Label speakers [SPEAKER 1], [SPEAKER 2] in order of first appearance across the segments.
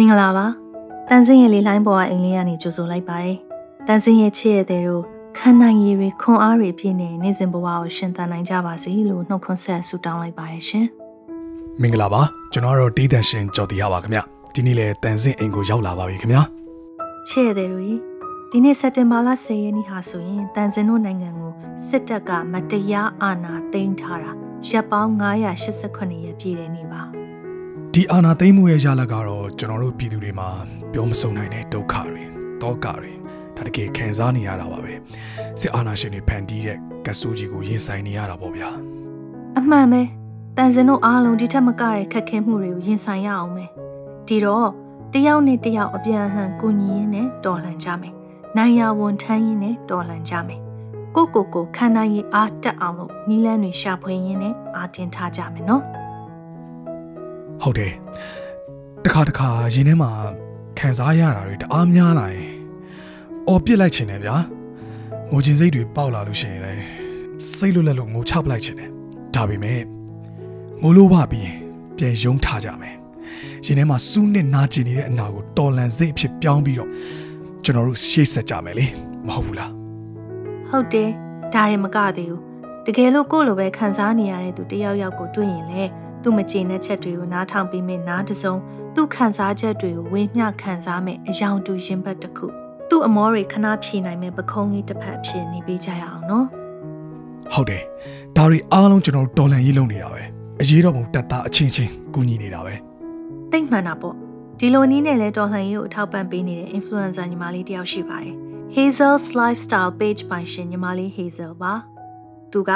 [SPEAKER 1] မင်္ဂလာပါတန်စင်းရဲ့လေးလိုင်းပေါ်ကအိမ်လေးကနေကြိုဆိုလိုက်ပါတယ်တန်စင်းရဲ့ချစ်ရဲ့တဲ့တို့ခန္ဓာရည်တွေခွန်အားတွေပြည့်နေနေစဉ်ဘဝကိုရှင်သန်နိုင်ကြပါစေလို့နှုတ်ခွန်းဆက်ဆုတောင်းလိုက်ပါတယ်ရှင်
[SPEAKER 2] မင်္ဂလာပါကျွန်တော်တို့ဒေးတန်ရှင်ကြော်တရားပါခင်ဗျဒီနေ့လေတန်စင်းအိမ်ကိုရောက်လာပါပြီခင်ဗျ
[SPEAKER 1] ချစ်ရဲ့တဲ့တို့ဒီနေ့စက်တင်ဘာလ10ရက်နေ့ဟာဆိုရင်တန်စင်တို့နိုင်ငံကိုစစ်တပ်ကမတရားအာဏာသိမ်းထားတာရပ်ပေါင်း989ရက်ပြည့်တဲ့နေ့ပါ
[SPEAKER 2] ဒီအာဏာသိမ်းမှုရဲ့ရလဒ်ကတော့ကျွန်တော်တို့ပြည်သူတွေမှာပြောမဆုံးနိုင်တဲ့ဒုက္ခတွေတောကတွေဒါတကယ်ခံစားနေရတာပါပဲစစ်အာဏာရှင်တွေဖန်တီးတဲ့ကဆူကြီးကိုရင်ဆိုင်နေရတာပေါ့ဗျာ
[SPEAKER 1] အမှန်ပဲတန်စင်တို့အားလုံးဒီထက်မကတဲ့ခက်ခဲမှုတွေကိုရင်ဆိုင်ရအောင်မယ်ဒီတော့တယောက်နဲ့တယောက်အပြန်အလှန်ကူညီရင်းနဲ့တော်လှန်ကြမယ်နိုင်ရဝန်ထမ်းရင်းနဲ့တော်လှန်ကြမယ်ကိုကိုကိုခန္ဓာရည်အားတက်အောင်လို့နီးလန်းတွေရှာဖွေရင်းနဲ့အားတင်ထားကြမယ်နော်
[SPEAKER 2] ဟုတ်တယ်တခါတခါရင်ထဲမှာခံစားရတာတွေတအားများလာရင်အော်ပြစ်လိုက်ချင်တယ်ဗျာငိုချင်စိတ်တွေပေါက်လာလို့ရှိရင်လည်းစိတ်လွတ်လပ်လို့ငိုချပလိုက်ချင်တယ်ဒါပေမဲ့ငိုလို့ပါပြီးရင်ပြန်ယုံထားကြမယ်ရင်ထဲမှာစူးနဲ့နာကျင်နေတဲ့အနာကိုတော်လန်စိတ်ဖြစ်ပြောင်းပြီးတော့ကျွန်တော်တို့ရှေ့ဆက်ကြမယ်လေမဟုတ်ဘူးလား
[SPEAKER 1] ဟုတ်တယ်ဒါရင်မကသေးဘူးတကယ်လို့ကိုယ့်လိုပဲခံစားနေရတဲ့သူတယောက်ယောက်ကိုတွေ့ရင်လေ သူ့မကျေနပ်ချက်တွေကိုနားထောင်ပြီးမြင်နားတစုံသူ့ခံစားချက်တွေကိုဝေမျှခံစားမဲ့အယောင်တူရင်ဘတ်တစ်ခုသူ့အမောတွေခဏဖြေနိုင်မဲ့ပခုံးလေးတစ်ဖက်ဖြစ်နေပေးကြရအောင်နော်
[SPEAKER 2] ဟုတ်တယ်ဒါတွေအားလုံးကျွန်တော်တို့တော်လန်ရေးလုပ်နေတာပဲအရေးတော်ပုံတက်တာအချင်းချင်းကူညီနေတာပဲ
[SPEAKER 1] သိမ့်မှန်တာပေါ့ဒီလိုနည်းနဲ့လဲတော်လှန်ရေးကိုအထောက်ပံ့ပေးနေတဲ့ influencer ညီမလေးတယောက်ရှိပါတယ် Hazel's Lifestyle Page ပိုင်ရှင်ညီမလေး Hazel ပါသူက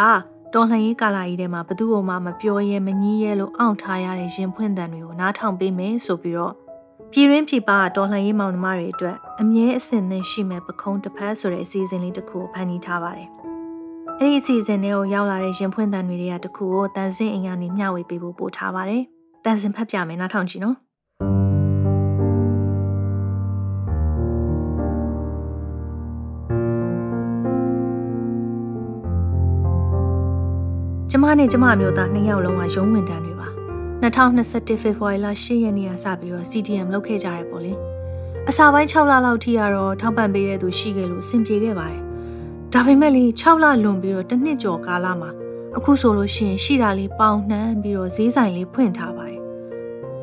[SPEAKER 1] တော်လှန်ရေးကာလကြီးထဲမှာဘသူ့ကိုမှမပြောရဲမငြီးရဲလို့အောင့်ထားရတဲ့ရင်ဖွင့်တန်တွေကိုနားထောင်ပေးမယ်ဆိုပြီးတော့ပြည်ရင်းပြည်ပတော်လှန်ရေးမောင်နှမတွေအတွက်အမြဲအဆင်သင့်ရှိမဲ့ပခုံးတစ်ဖက်ဆိုတဲ့အစီအစဉ်လေးတစ်ခုကိုဖန်တီးထားပါတယ်။အဲ့ဒီအစီအစဉ်တွေကိုရောက်လာတဲ့ရင်ဖွင့်တန်တွေတွေကတခုကိုတန်စင်အိမ်ကနေမျှဝေပေးဖို့ပို့ထားပါတယ်။တန်စင်ဖတ်ပြမယ်နားထောင်ကြည့်နော်။ မနဲ့ကျမအမျိုးသားနှစ်ယောက်လုံးကရုံးဝင်တန်းတွေပါ2021ဖေဖော်ဝါရီလ10ရက်နေ့ကစပြီးတော့ CDM လုပ်ခဲ့ကြရပေါ့လေအစာပိုင်း6လလောက်ထိကတော့ထောက်ပံ့ပေးတဲ့သူရှိခဲ့လို့အဆင်ပြေခဲ့ပါတယ်ဒါပေမဲ့လေ6လလွန်ပြီးတော့တစ်နှစ်ကျော်ကာလမှာအခုဆိုလို့ရှိရင်ရှိတာလေးပေါင်နှမ်းပြီးတော့ဈေးဆိုင်လေးဖွင့်ထားပါတယ်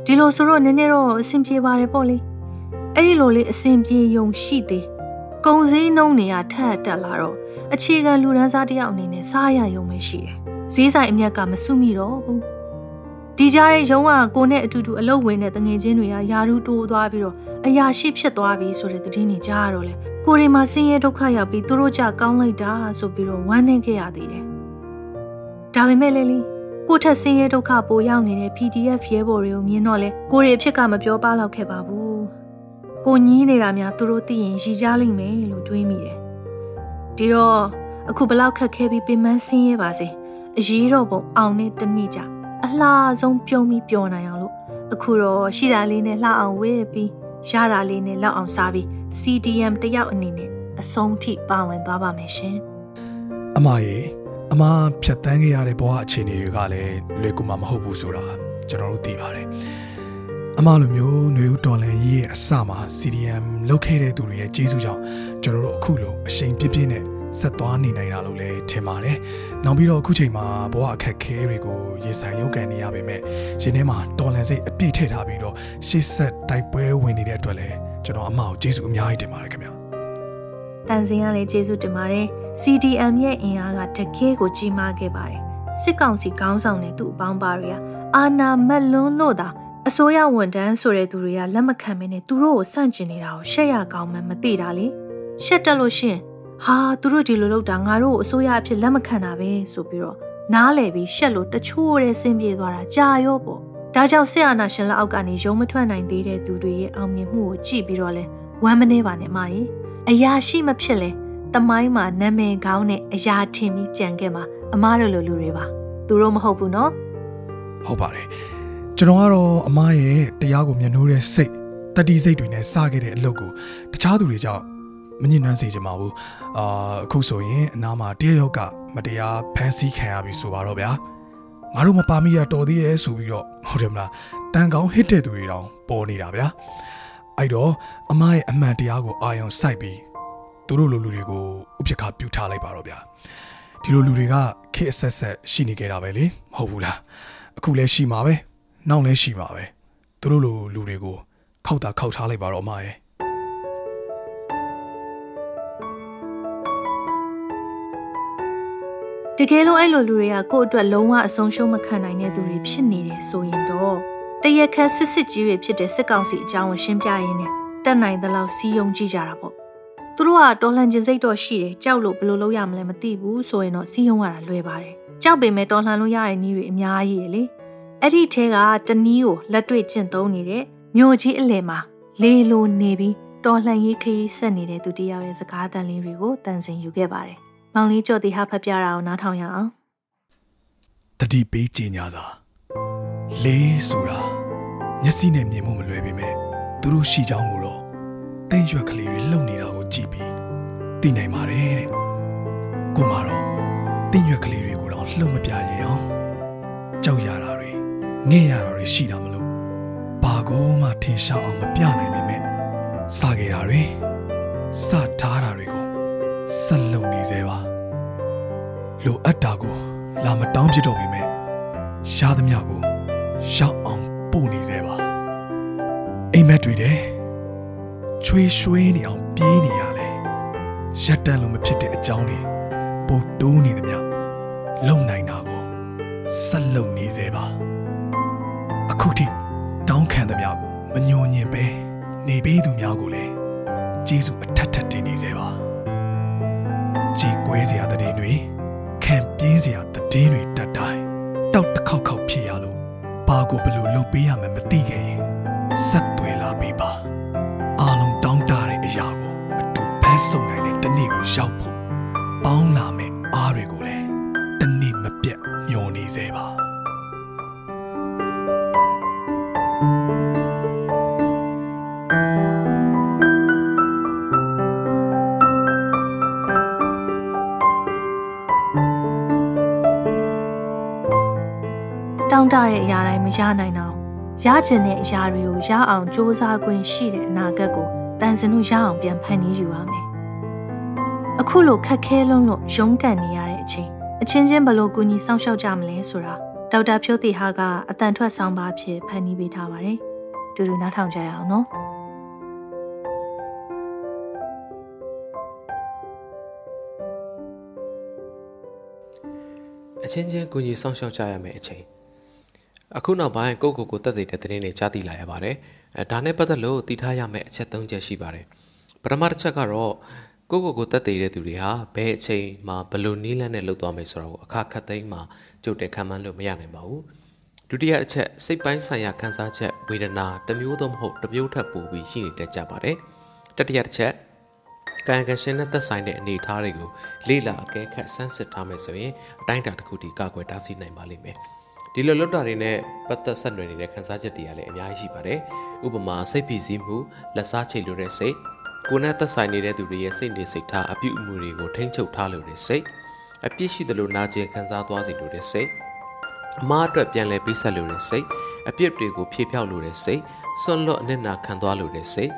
[SPEAKER 1] ဒီလိုဆိုတော့နည်းနည်းတော့အဆင်ပြေပါတယ်ပေါ့လေအဲ့ဒီလိုလေးအဆင်ပြေယုံရှိသေးကုံစည်းနှုံးတွေကထက်တက်လာတော့အခြေခံလူဒန်းစားတယောက်အနေနဲ့စားရယုံပဲရှိတယ် ဈေးဆိုင်အမြတ်ကမစုမိတော့ဘူးဒီကြားရဲ့ရုံးကကိုနဲ့အတူတူအလုပ်ဝင်တဲ့တငယ်ချင်းတွေကယာရူးတိုးသွားပြီးတော့အရာရှိဖြစ်သွားပြီဆိုတဲ့သတင်းတွေကြားရတော့လေကိုရီမှာဆင်းရဲဒုက္ခရောက်ပြီးသူတို့ကြကောင်းလိုက်တာဆိုပြီးတော့ဝမ်းနည်းခဲ့ရသေးတယ်ဒါပေမဲ့လေလီကိုထက်ဆင်းရဲဒုက္ခပိုရောက်နေတဲ့ PDF ရဲဘော်တွေကိုမြင်တော့လေကိုရီအဖြစ်ကမပြောပါတော့ခဲ့ပါဘူးကိုညီးနေတာများသူတို့သိရင်ရည်ကြလိမ့်မယ်လို့တွေးမိတယ်ဒီတော့အခုဘလောက်ခက်ခဲပြီးပင်မဆင်းရဲပါစေ အရေးတော်ပုံအောင်နဲ့တနည်းကြအလှဆုံးပြုံးပြီးပျော်နိုင်အောင်လို့အခုတော့ရှိတာလေးနဲ့လှအောင်ဝေးပြီးရတာလေးနဲ့လောက်အောင်စားပြီး CDM တယောက်အနေနဲ့အဆုံးထိပါဝင်သွားပါမယ်ရှင်
[SPEAKER 2] အမရေအမဖြတ်တန်းခဲ့ရတဲ့ဘဝအခြေအနေတွေကလည်းလွယ်ကူမှာမဟုတ်ဘူးဆိုတာကျွန်တော်တို့သိပါတယ်အမလိုမျိုးຫນွေဦးတော်လန်ကြီးရဲ့အစမှာ CDM လုပ်ခဲ့တဲ့သူတွေရဲ့ကျေးဇူးကြောင့်ကျွန်တော်တို့အခုလိုအရှိန်ပြင်းပြင်းနဲ့ ဆက်သွားနေနိုင်တာလို့လည်းထင်ပါတယ်။နောက်ပြီးတော့အခုချိန်မှာဘဝအခက်ခဲတွေကိုရင်ဆိုင်ရုန်းကန်နေရပေမဲ့ရှင်ထဲမှာတော်လန်စိတ်အပြည့်ထည့်ထားပြီးတော့ရှေ့ဆက်တိုက်ပွဲဝင်နေတဲ့အတွက်လည်းကျွန်တော်အမကိုကျေးဇူးအများကြီးတင်ပါတယ်ခင်ဗျာ။
[SPEAKER 1] တန်စင်ကလည်းကျေးဇူးတင်ပါတယ်။ CDM ရဲ့အင်အားကတကယ်ကိုကြီးမားခဲ့ပါတယ်။စစ်ကောင်စီခေါင်းဆောင်တဲ့သူ့အပေါင်းပါတွေကအာနာမက်လွန်းလို့သာအစိုးရဝန်ထမ်းဆိုတဲ့သူတွေကလက်မခံမင်းနဲ့သူတို့ကိုစန့်ကျင်နေတာကိုရှက်ရကောင်းမှမသိတာလေရှက်တက်လို့ရှင် ဟာသူတို့ဒီလိုလုပ်တာငါတို့ကိုအစိုးရအဖြစ်လက်မခံတာပဲဆိုပြီးတော့နားလည်ပြီးရှက်လို့တချို့တဲ့ဆင်းပြေသွားတာကြာရောပေါ့ဒါကြောင့်ဆရာနာရှင်လက်အောက်ကနေရုံမထွက်နိုင်သေးတဲ့သူတွေရဲ့အောင်မြင်မှုကိုကြည့်ပြီးတော့လဲဝမ်းမနေပါနဲ့မကြီးအရာရှိမဖြစ်လဲတမိုင်းမှာနာမည်ကောင်းတဲ့အရာထင်ပြီးကြံခဲ့မှာအမားတို့လိုလူတွေပါသူတို့မဟုတ်ဘူးနော်
[SPEAKER 2] ဟုတ်ပါတယ်ကျွန်တော်ကတော့အမားရဲ့တရားကိုမျက်နှိုးတဲ့စိတ်တတိစိတ်တွေနဲ့စခဲ့တဲ့အလုပ်ကိုတခြားသူတွေကြောင့် မညစ်နှမ်းစေချင်ပါဘူးအာအခုဆိုရင်အနားမှာတရယောက်ကမတရားဖမ်းဆီးခံရပြီဆိုပါတော့ဗျာငါတို့မပါမိရတော်သေးရဲ့ဆိုပြီးတော့ဟုတ်တယ်မလားတန်ကောင်းဟစ်တဲ့သူတွေတောင်ပေါ်နေတာဗျာအဲ့တော့အမရဲ့အမှန်တရားကိုအာရုံစိုက်ပြီးသူတို့လိုလူတွေကိုဥပ္ပခါပြုထားလိုက်ပါတော့ဗျာဒီလိုလူတွေကခေတ်အဆက်ဆက်ရှိနေကြတာပဲလေမဟုတ်ဘူးလားအခုလည်းရှိမှာပဲနောက်လည်းရှိမှာပဲသူတို့လိုလူတွေကိုခောက်တာခောက်ထားလိုက်ပါတော့အမရဲ့
[SPEAKER 1] တကယ်လို့အဲ့လိုလူတွေကကိုယ့်အတွက်လုံးဝအဆုံးရှုံးမခံနိုင်တဲ့သူတွေဖြစ်နေတယ်ဆိုရင်တော့တရက်ခတ်စစ်စစ်ကြီးတွေဖြစ်တဲ့စစ်ကောင်စီအကြောင်းကိုရှင်းပြရင်းနဲ့တက်နိုင်သလောက်စီးယုံကြည့်ကြတာပေါ့သူတို့ကတော်လှန်ခြင်းစိတ်တော့ရှိတယ်ကြောက်လို့ဘယ်လိုလုပ်ရမလဲမသိဘူးဆိုရင်တော့စီးယုံရတာလွယ်ပါတယ်ကြောက်ပေမဲ့တော်လှန်လို့ရတဲ့နည်းတွေအများကြီးရလေအဲ့ဒီထဲကတနည်းကိုလက်တွေ့ကျင့်သုံးနေတဲ့မြို့ကြီးအလယ်မှာလေလိုနေပြီးတော်လှန်ရေးခရီးဆက်နေတဲ့သူတယောက်ရဲ့စကားသံလေးတွေကိုတန်ဆင်ယူခဲ့ပါတယ် မောင်လေးကြော်တီဟာဖတ်ပြတာကိုနားထောင်ရအောင်
[SPEAKER 2] တတိပေးကြညာသာလေးဆိုတာမျက်စိနဲ့မြင်မှုမလွယ်ပေမဲ့သူတို့ရှိကြောင်းကိုတော့တိမ်ရွက်ကလေးတွေလှုပ်နေတာကိုကြည့်ပြီးသိနိုင်ပါတယ်တဲ့ကိုမတော့တိမ်ရွက်ကလေးတွေကိုတော့လှုပ်မပြရင်အောင်ကြောက်ရတာတွေငဲ့ရတာတွေရှိတာမလို့ဘာကောမှထင်ရှားအောင်မပြနိုင်ပေမဲ့စခဲ့တာတွေစထားတာတွေကို ဆက်လုံနေသေးပါလိုအပ်တာကိုလာမတောင်းပြတော့ပေမဲ့ရှားသမျှကိုရောက်အောင်ပို့နေသေးပါအိမ်မက်တွေတဲ့ချွေးရွှေနေအောင်ပြေးနေရလဲရက်တန်လို့မဖြစ်တဲ့အကြောင်းတွေပို့တိုးနေသမျှလုံနိုင်တာကိုဆက်လုံနေသေးပါအခုထိတောင်းခံသမျှကိုမညှို့ညင်ပဲနေပေးသူများကိုလည်းကျေးဇူးအထက်ထက်တင်နေသေးပါ ကြေကွဲစရာတဲ့တွေခံပြင်းစရာတည်င်းတွေတက်တိုင်းတောက်တစ်ခေါက်ခေါက်ဖြစ်ရလို့ဘာကိုဘယ်လိုလုပ်ပေးရမှန်းမသိခဲ့ရင်ဆက်သွဲလာပေးပါအားလုံးတောင်းတတဲ့အရာကိုအတူဖက်ဆုံနိုင်တဲ့တနေ့ကိုရောက်ဖို့ပေါင်းလာမယ့်
[SPEAKER 1] တောင်းတတဲ့အရာတိုင်းမရနိုင်တော့ရချင်တဲ့အရာတွေကိုရအောင်စ조사ခွင့်ရှိတဲ့အနာဂတ်ကိုတန်စင်တို့ရအောင်ပြန်ဖန်တီးယူရမယ်အခုလိုခက်ခဲလုံးလို့ရုန်းကန်နေရတဲ့အချိန်အချင်းချင်းဘယ်လိုကူညီစောင့်ရှောက်ကြမလဲဆိုတာဒေါက်တာဖြိုးတီဟာကအတန်ထွက်ဆောင်ပါဖြစ်ဖန်တီးပေးထားပါတယ်တူတူနားထောင်ကြရအောင်နော်
[SPEAKER 3] အချင်းချင်းကူညီဆောင်ရှောက်ကြရမယ်အချိန် အခုနောက်ပိုင်းကိုယ့်ကိုယ်ကိုတက်သေးတဲ့သတင်းတွေကြားသိလာရပါတယ်အဲဒါနဲ့ပတ်သက်လို့သိထားရမယ့်အချက်၃ချက်ရှိပါတယ်ပထမတစ်ချက်ကတော့ကိုယ့်ကိုယ်ကိုတက်သေးတဲ့သူတွေဟာဘယ်အချိန်မှာဘယ်လိုနည်းလမ်းနဲ့လုပ်သွားမယ်ဆိုတာကိုအခါခတ်သိမ်းမှာကြိုတင်ခံမှန်းလို့မရနိုင်ပါဘူးဒုတိယအချက်စိတ်ပိုင်းဆိုင်ရာခံစားချက်ဝေဒနာတစ်မျိုးသောမဟုတ်တစ်မျိုးထပ်ပိုပြီးရှိနေတတ်ကြပါတယ်တတိယတစ်ချက်ကာယကရှင်နဲ့သက်ဆိုင်တဲ့အနေအထားတွေကိုလေ့လာအကဲခတ်ဆန်းစစ်ထားမယ်ဆိုရင်အတိုင်းအတာတစ်ခုတည်းကာကွယ်တားဆီးနိုင်ပါလိမ့်မယ်။ ဒီလိုလွတ်တာတွေနဲ့ပတ်သက်ဆက်နွယ်နေတဲ့ခန်းစားချက်တွေကလည်းအများကြီးရှိပါတယ်။ဥပမာစိတ်ဖိစီးမှုလက်စားချိတ်လိုတဲ့စိတ်ကိုယ်နဲ့သက်ဆိုင်နေတဲ့သူတွေရဲ့စိတ်နေစိတ်ထားအပြုအမူတွေကိုထိန်းချုပ်ထားလို့တဲ့စိတ်အပြစ်ရှိသလိုနာကျင်ခံစားသွားစေလို့တဲ့စိတ်အမားအတွက်ပြန်လည်ပေးဆက်လို့တဲ့စိတ်အပြစ်တွေကိုဖြေဖြောက်လို့တဲ့စိတ်ဆွန့်လွတ်အနစ်နာခံသွားလို့တဲ့စိတ်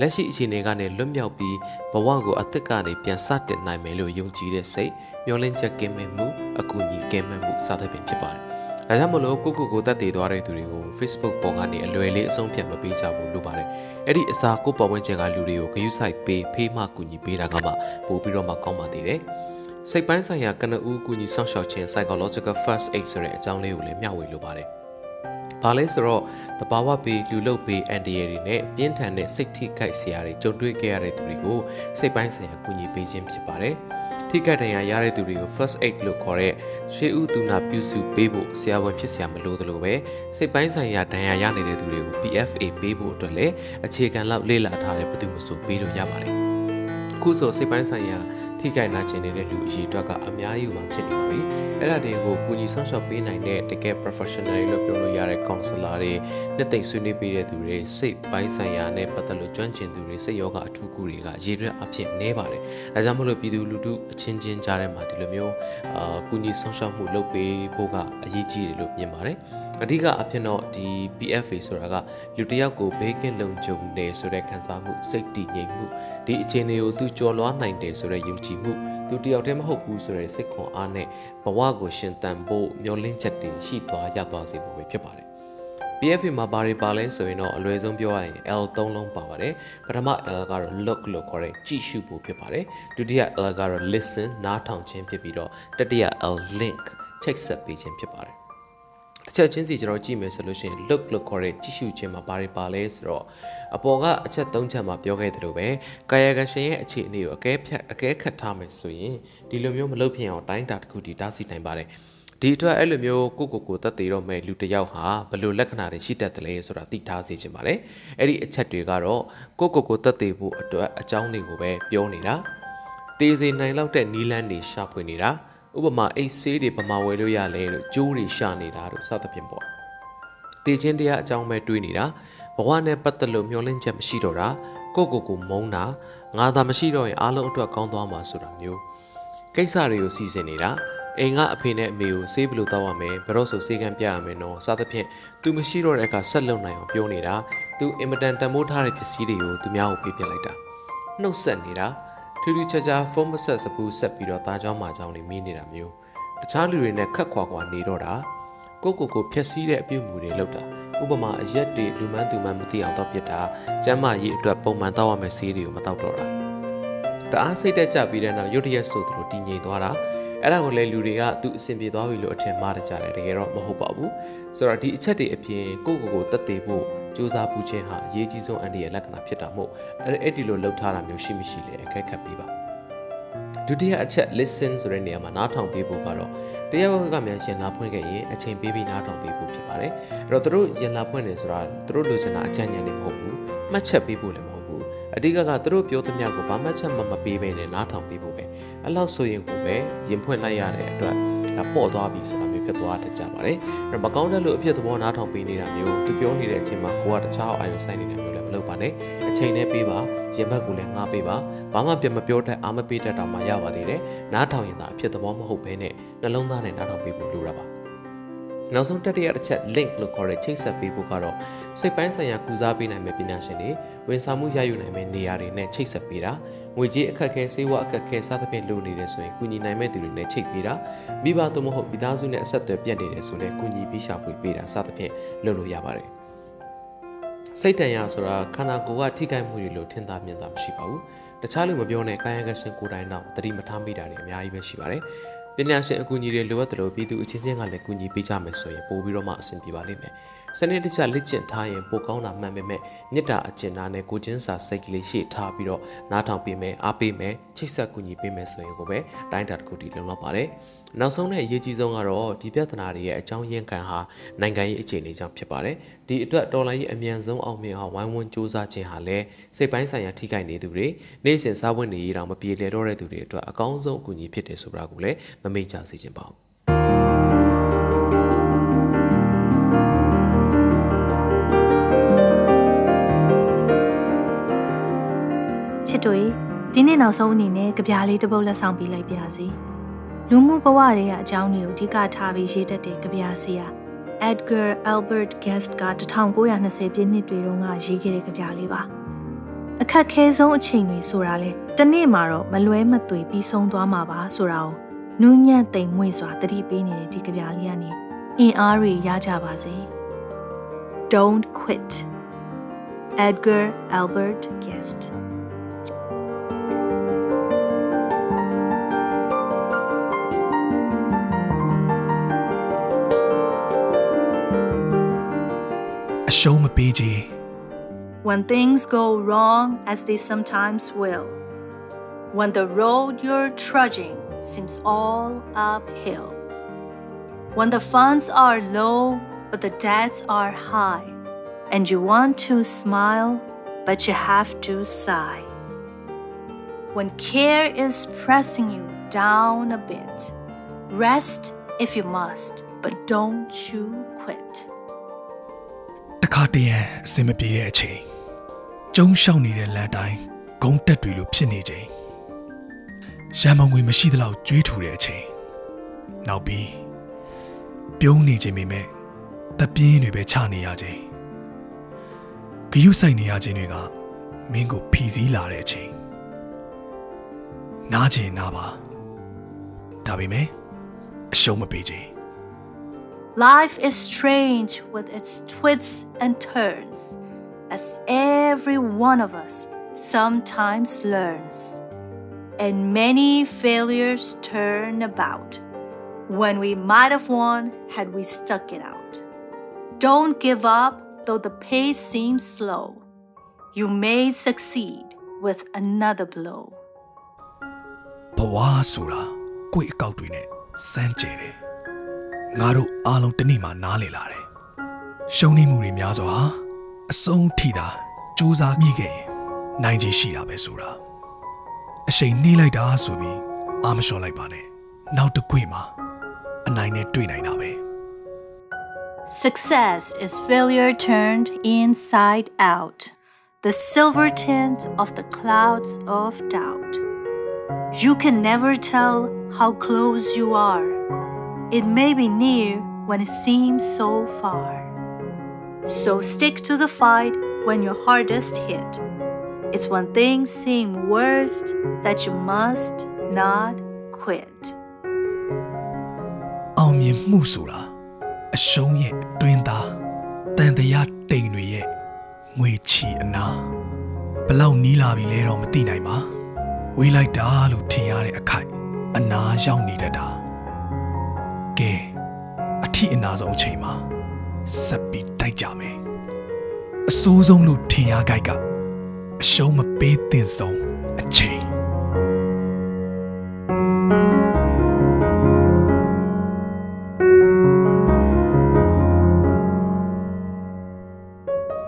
[SPEAKER 3] လက်ရှိအခြေအနေကနေလွတ်မြောက်ပြီးဘဝကိုအသက်ကနေပြန်စတင်နိုင်မယ်လို့ယုံကြည်တဲ့စိတ်မျှော်လင့်ချက်ကင်းမဲ့မှုအကူအညီကင်းမဲ့မှုစသဖြင့်ဖြစ်ပါတယ်။ ဒါကြောင့်မလို့ကိုကိုကိုတက်တည်သွားတဲ့သူတွေကို Facebook ပေါ်ကနေအလွယ်လေးအဆုံးဖြတ်မပေးကြဘူးလို့ပါတယ်။အဲ့ဒီအစားကိုပတ်ဝန်းကျင်ကလူတွေကိုဂရုစိုက်ပေးဖေးမှကူညီပေးတာကမှပို့ပြီးတော့မှကောင်းပါသေးတယ်။စိတ်ပိုင်းဆိုင်ရာကနဦးကူညီဆောင်ရှောက်ခြင်း psychological first aid ဆိုတဲ့အကြောင်းလေးကိုလည်းမျှဝေလိုပါတယ်။ဘာလဲဆိုတော့တဘာဝပေးလူလုတ်ပေးအန်တီရတွေနဲ့ပြင်းထန်တဲ့စိတ်ထိခိုက်စရာတွေကြုံတွေ့ခဲ့ရတဲ့သူတွေကိုစိတ်ပိုင်းဆိုင်ရာကူညီပေးခြင်းဖြစ်ပါတယ်။ ထိခိုက်ဒဏ်ရာရတဲ့သူတွေကို first aid လို့ခေါ်တဲ့ရှေးဥသူနာပြုစုပေးဖို့ဆရာဝန်ဖြစ်ဆရာမလို့သလိုပဲစိတ်ပိုင်းဆိုင်ရာဒဏ်ရာရနေတဲ့သူတွေကို PFA ပေးဖို့အတွက်လည်းအခြေခံလောက်လေ့လာထားတဲ့ဘယ်သူမှမဆိုပေးလို့ရပါတယ်။ခုဆိုစိတ်ပိုင်းဆိုင်ရာ ထိခိုက်နာကျင်နေတဲ့လူအရေးအတွက်က အများကြီးမှဖြစ်နေပါပြီအဲ့ဒါတွေကိုကူညီဆောင်ရှောက်ပေးနိုင်တဲ့တကယ် professional လို့ပြောလို့ရတဲ့ counselor တွေနှစ်သိမ့်ဆွေးနွေးပေးတဲ့သူတွေစိတ်ပိုင်းဆိုင်ရာနဲ့ပတ်သက်လို့ကျွမ်းကျင်သူတွေစိတ်ယောဂအထူးကူတွေကရေရွက်အဖြစ်နေပါတယ်ဒါကြောင့်မလို့ပြည်သူလူထုအချင်းချင်းကြားထဲမှာဒီလိုမျိုးအာကူညီဆောင်ရှောက်မှုလုပ်ပေးဖို့ကအရေးကြီးတယ်လို့မြင်ပါတယ် အဓိကအဖြစ်တော့ဒီ PFA ဆိုတာကလူတစ်ယောက်ကိုဘေးကင်းလုံခြုံနေဆိုတဲ့ခံစားမှုစိတ်တည်ငြိမ်မှုဒီအခြေအနေကိုသူကြော်လွှားနိုင်တယ်ဆိုတဲ့ယုံကြည်မှုသူတယောက်တည်းမဟုတ်ဘူးဆိုတဲ့စိတ်ခွန်အားနဲ့ဘဝကိုရှင်သန်ဖို့မျှော်လင့်ချက်တွေရှိသွားရသွားစေဖို့ပဲဖြစ်ပါတယ် PFA မှာဘာတွေပါလဲဆိုရင်တော့အလွယ်ဆုံးပြောရရင် L ၃လုံးပါပါတယ်ပထမ L ကတော့ look လို့ခေါ်တဲ့ကြည့်ရှုဖို့ဖြစ်ပါတယ်ဒုတိယ L ကတော့ listen နားထောင်ခြင်းဖြစ်ပြီးတော့တတိယ L link ချိတ်ဆက်ပေးခြင်းဖြစ်ပါတယ် တစ်ချက်ချင်းစီကျွန်တော်ကြည့်မယ်ဆိုလို့ရှိရင် look လို့ခေါ်တဲ့ကြည့်ရှုခြင်းမှာဘာတွေပါလဲဆိုတော့အပေါ်ကအချက်၃ချက်မှာပြောခဲ့သလိုပဲကာယကရှင်ရဲ့အခြေအနေကိုအကဲဖြတ်အကဲခတ်ထားမယ်ဆိုရင်ဒီလိုမျိုးမလုပ်ဖြစ်အောင်တိုင်းတာတစ်ခုတည်တားဆီနိုင်ပါတယ်ဒီအတွက်အဲ့လိုမျိုးကိုကိုကိုတက်သေးတော့မဲ့လူတစ်ယောက်ဟာဘယ်လိုလက္ခဏာတွေရှိတတ်တယ်လဲဆိုတာသိထားစေချင်ပါတယ်အဲ့ဒီအချက်တွေကတော့ကိုကိုကိုတက်သေးဖို့အတွက်အကြောင်းတွေကိုပဲပြောနေတာတေးစေနိုင်လောက်တဲ့နီးလန်းတွေရှာဖွေနေတာ ဥပမာအိတ်ဆေးတွေပမာဝယ်လို့ရလဲလို့ကြိုးတွေရှာနေတာလို့စသဖြင့်ပေါ့တေးချင်းတရားအကြောင်းပဲတွေးနေတာဘဝနဲ့ပတ်သက်လို့မျှော်လင့်ချက်မရှိတော့တာကိုကိုကိုမုန်းတာငါသာမရှိတော့ရင်အားလုံးအတွက်ကောင်းသွားမှာဆိုတာမျိုးကိစ္စတွေကိုစီစဉ်နေတာအိမ်ကအဖေနဲ့အမေကိုဆေးဘလို့တောက်ရမယ်ဘရော့ဆိုဆေးကမ်းပြရမယ်နော်စသဖြင့်သူမရှိတော့တဲ့အခါဆက်လုံနိုင်အောင်ပြောနေတာသူအင်မတန်တန်မိုးထားတဲ့ပစ္စည်းတွေကိုသူများကိုပေးပြလိုက်တာနှုတ်ဆက်နေတာ ထူးထူးခြားခြားဖုန်းမဆက်စပူးဆက်ပြီးတော့တားเจ้าမာเจ้าနေမင်းနေတာမျိုးတခြားလူတွေနဲ့ခက်ခွာခွာနေတော့တာကိုကိုကိုဖြက်စီးတဲ့အပြုတ်မှုတွေလုပ်တာဥပမာအရက်တွေလူမန်းသူမန်းမသိအောင်တော့ပြစ်တာကျမ်းမာရေးအတွက်ပုံမှန်တောက်ရမယ့်ဆေးတွေကိုမတောက်တော့တာတအားစိတ်တက်ကြပြီးတဲ့နောက်ရုတ်တရက်ဆိုသလိုတည်ငြိမ်သွားတာအဲ့ဒါကိုလည်းလူတွေကသူအဆင်ပြေသွားပြီလို့အထင်မှားကြတယ်တကယ်တော့မဟုတ်ပါဘူးဆိုတော့ဒီအချက်တွေအပြင်ကိုကိုကိုတက်သေးဖို့ စူးစမ်းပူခြင်းဟာအရေးကြီးဆုံးအန္တရာယ်လက္ခဏာဖြစ်တာမို့အဲ့အဲ့ဒီလိုလှုပ်ထားတာမျိုးရှိမရှိလဲအခက်ခတ်ပေးပါဒုတိယအချက် listen ဆိုတဲ့နေရာမှာနားထောင်ပေးဖို့ကတော့တရားဝကမြန်ရှင်လာဖွင့်ခဲ့ရင်အချိန်ပေးပြီးနားထောင်ပေးဖို့ဖြစ်ပါတယ်အဲ့တော့သူတို့ရင်လာဖွင့်နေဆိုတာသူတို့လိုချင်တာအကြံဉာဏ်တွေမဟုတ်ဘူးမှတ်ချက်ပေးဖို့လည်းမဟုတ်ဘူးအဓိကကသူတို့ပြောသမျှကိုဘာမှချက်မှမပေးဘဲနဲ့နားထောင်ပေးဖို့ပဲအဲ့လောက်ဆိုရင်ကိုပဲရင်ဖွင့်လိုက်ရတဲ့အတွက်ဒါပေါ့သွားပြီဆိုတာမျိုး ဖြစ်သွားတတ်ကြပါတယ်အဲ့မကောင်းတဲ့လို့အဖြစ်သဘောနားထောင်ပေးနေတာမျိုးသူပြောနေတဲ့အချိန်မှာကိုကတခြားအာရုံစိုက်နေတာမျိုးလည်းမလုပ်ပါနဲ့အချိန်နဲ့ပေးပါရင်ဘတ်ကိုလည်းငားပေးပါဘာမှပြန်မပြောတတ်အားမပေးတတ်တော့မှရပါသေးတယ်နားထောင်ရင်သာအဖြစ်သဘောမဟုတ်ဘဲနဲ့နှလုံးသားနဲ့နားထောင်ပေးဖို့လိုတာပါ နောက်ဆုံးတတိယတစ်ချက် link လို့ခေါ်တဲ့ချိတ်ဆက်ပေးဖို့ကတော့စိတ်ပိုင်းဆိုင်ရာကုစားပေးနိုင်မယ့်ပညာရှင်တွေဝန်ဆောင်မှုရယူနိုင်မယ့်နေရာတွေနဲ့ချိတ်ဆက်ပေးတာငွေကြေးအခက်အခဲစေဝါအခက်အခဲစသဖြင့်လိုနေတယ်ဆိုရင်ကုညီနိုင်မဲ့သူတွေနဲ့ချိတ်ပေးတာမိဘသို့မဟုတ်မိသားစုနဲ့အဆက်အသွယ်ပြတ်နေတယ်ဆိုရင်ကုညီပြီးရှာဖွေပေးတာစသဖြင့်လုပ်လို့ရပါတယ်စိတ်တန်ရာဆိုတာခန္ဓာကိုယ်ကထိခိုက်မှုတွေလို့ထင်သာမြင်သာမရှိပါဘူးတခြားလူမပြောနဲ့ကာယကရှင်ကိုယ်တိုင်တော့တတိမထားမိတာတွေအများကြီးပဲရှိပါတယ် ပညာရှင်အကူအညီတွေလိုအပ်တယ်လို့ပြည်သူအချင်းချင်းကလည်းကူညီပေးကြမယ်ဆိုရင်ပို့ပြီးတော့မှအဆင်ပြေပါလိမ့်မယ်စနစ်တကျလက်ကျင့်ထားရင်ပိုကောင်းတာမှန်ပေမဲ့မေတ္တာအကျဉ်းသားနဲ့ကိုချင်းစာစိတ်ကလေးရှေ့ထားပြီးတော့နားထောင်ပေးမယ်အားပေးမယ်ချိတ်ဆက်ကူညီပေးမယ်ဆိုရင်ကိုပဲတိုင်းတာတစ်ခုတည်းလုံလောက်ပါတယ် နောက်ဆုံးနဲ့အရေးကြီးဆုံးကတော့ဒီပြဿနာတွေရဲ့အကြောင်းရင်းခံဟာနိုင်ငံရေးအခြေအနေကြောင့်ဖြစ်ပါတယ်ဒီအတွက်တော်လိုင်းရေးအမြန်ဆုံးအောင်မြင်အောင်ဝိုင်းဝန်းစူးစမ်းခြင်းဟာလည်းစိတ်ပိုင်းဆိုင်ရာထိခိုက်နေသူတွေနေ့စဉ်စားဝတ်နေရေးတောင်မပြေလည်တော့တဲ့သူတွေအတွက်အကောင်းဆုံးအကူအညီဖြစ်တယ်ဆိုတာကိုလည်းမမေ့ကြစေချင်ပါဘူး
[SPEAKER 1] ချစ်တို့ဒီနေ့နောက်ဆုံးအနေနဲ့ကြပြားလေးတစ်ပုဒ်လက်ဆောင်ပေးလိုက်ပါစီ လူမှုဘဝတွေကအကြောင်းတွေကိုအဓိကထားပြီးရေးတတ်တဲ့ကြပြားဆရာ Edgar Albert Guest က1920ပြည့်နှစ်တွေတုန်းကရေးခဲ့တဲ့ကြပြားလေးပါအခက်ခဲဆုံးအချိန်တွေဆိုတာလဲတနေ့မှာတော့မလွဲမသွေပြီးဆုံးသွားမှာပါဆိုတာကိုနူးညံ့သိမ်မွေ့စွာတတိပေးနေတဲ့ဒီကြပြားလေးကနေအင်အားတွေရကြပါစေ Don't quit Edgar Albert Guest When things go wrong, as they sometimes will, when the road you're trudging seems all uphill, when the funds are low but the debts are high, and you want to smile but you have to sigh. when care is pressing you down a bit. Rest if you must, but don't you quit.
[SPEAKER 2] တခါတရံအစင်မပြေတဲ့အချိန်ကျုံရှောက်နေတဲ့လမ်းတိုင်းဂုံတက်တွေလိုဖြစ်နေချိန်ရံမငွေမရှိသလောက်ကြွေးထူတဲ့အချိန်နောက်ပြီးပြုံးနေခြင်းပေမဲ့တပြင်းတွေပဲချနေရခြင်းဂယုဆိုင်နေရခြင်းတွေကမင်းကိုဖီစည်းလာတဲ့အချိန်နားချင်နာပါဒါပေမဲ့အရှုံးမပေးခြင်း
[SPEAKER 1] Life is strange with its twists and turns, as every one of us sometimes learns. And many failures turn about when we might have won had we stuck it out. Don't give up though the pace seems slow. You may succeed with another blow.
[SPEAKER 2] ဘဝဆိုတာကိုယ့်အကောက်တွေနဲ့စမ်းကြဲတယ် ငါတို့အားလုံးတစ်နေ့မှနားလည်လာတယ်ရှုံးနေမှုတွေများစွာအဆုံးထိတာစူးစမ်းမိခဲ့ရင်နိုင်ချေရှိတာပဲဆိုတာအချိန်နှေးလိုက်တာဆိုပြီးအာမလျှော်လိုက်ပါနဲ့နောက်တစ်ခွေမှာအနိုင်နဲ့တွေ့နိုင်တာပဲ
[SPEAKER 1] Success is failure turned inside out, the silver tint of the clouds of doubt. You can never tell how close you are. It may be near when it seems so far. So stick to the fight when you're hardest hit. It's when things seem worst that you must not quit.
[SPEAKER 2] အောင်မြင်မှုဆိုတာအရှုံးရဲ့အတွင်းသားတန်တရားတိမ်တွေရဲ့ငွေချီအနာဘလောက်နီးလာပြီလဲတော့မသိနိုင်ပါဝေးလိုက်တာလို့ထင်ရတဲ့အခိုက်အနာရောက်နေတတ်တာကဲအ ထီအနာဆုံးအချိန်မှာဆက်ပြီးတိုက်ကြမယ်အဆိုးဆုံးလို့ထင်ရကြိုက်ကအရှုံးမပေးသင့်ဆုံးအချိန်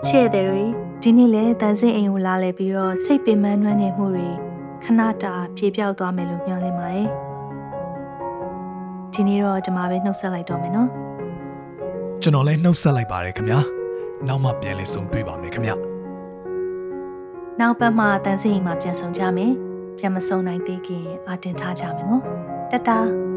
[SPEAKER 1] ချဲ့တဲ့တွေဒီနေ့လဲတန်စင်အိမ်ကိုလာလဲပြီးတော့စိတ်ပင်ပန်းနှွမ်းနေမှုတွေခဏတာပြေပြောက်သွားမယ်လို့မျှော်လင့်ပါတယ် ဒီနေ့တော့ဒီမှာပဲနှုတ်ဆက်လိုက်တော့မယ်နော်
[SPEAKER 2] ကျွန်တော်လည်းနှုတ်ဆက်လိုက်ပါတယ်ခင်ဗျာနောက်မှပြန်လည်ဆုံတွေ့ပါမယ်ခင်ဗျာ
[SPEAKER 1] နောက်ပတ်မှတန်စင်အိမ်မှာပြန်ဆောင်ကြမယ်ပြန်မဆုံနိုင်သေးခင်အာတင်ထားကြမယ်နော်တတား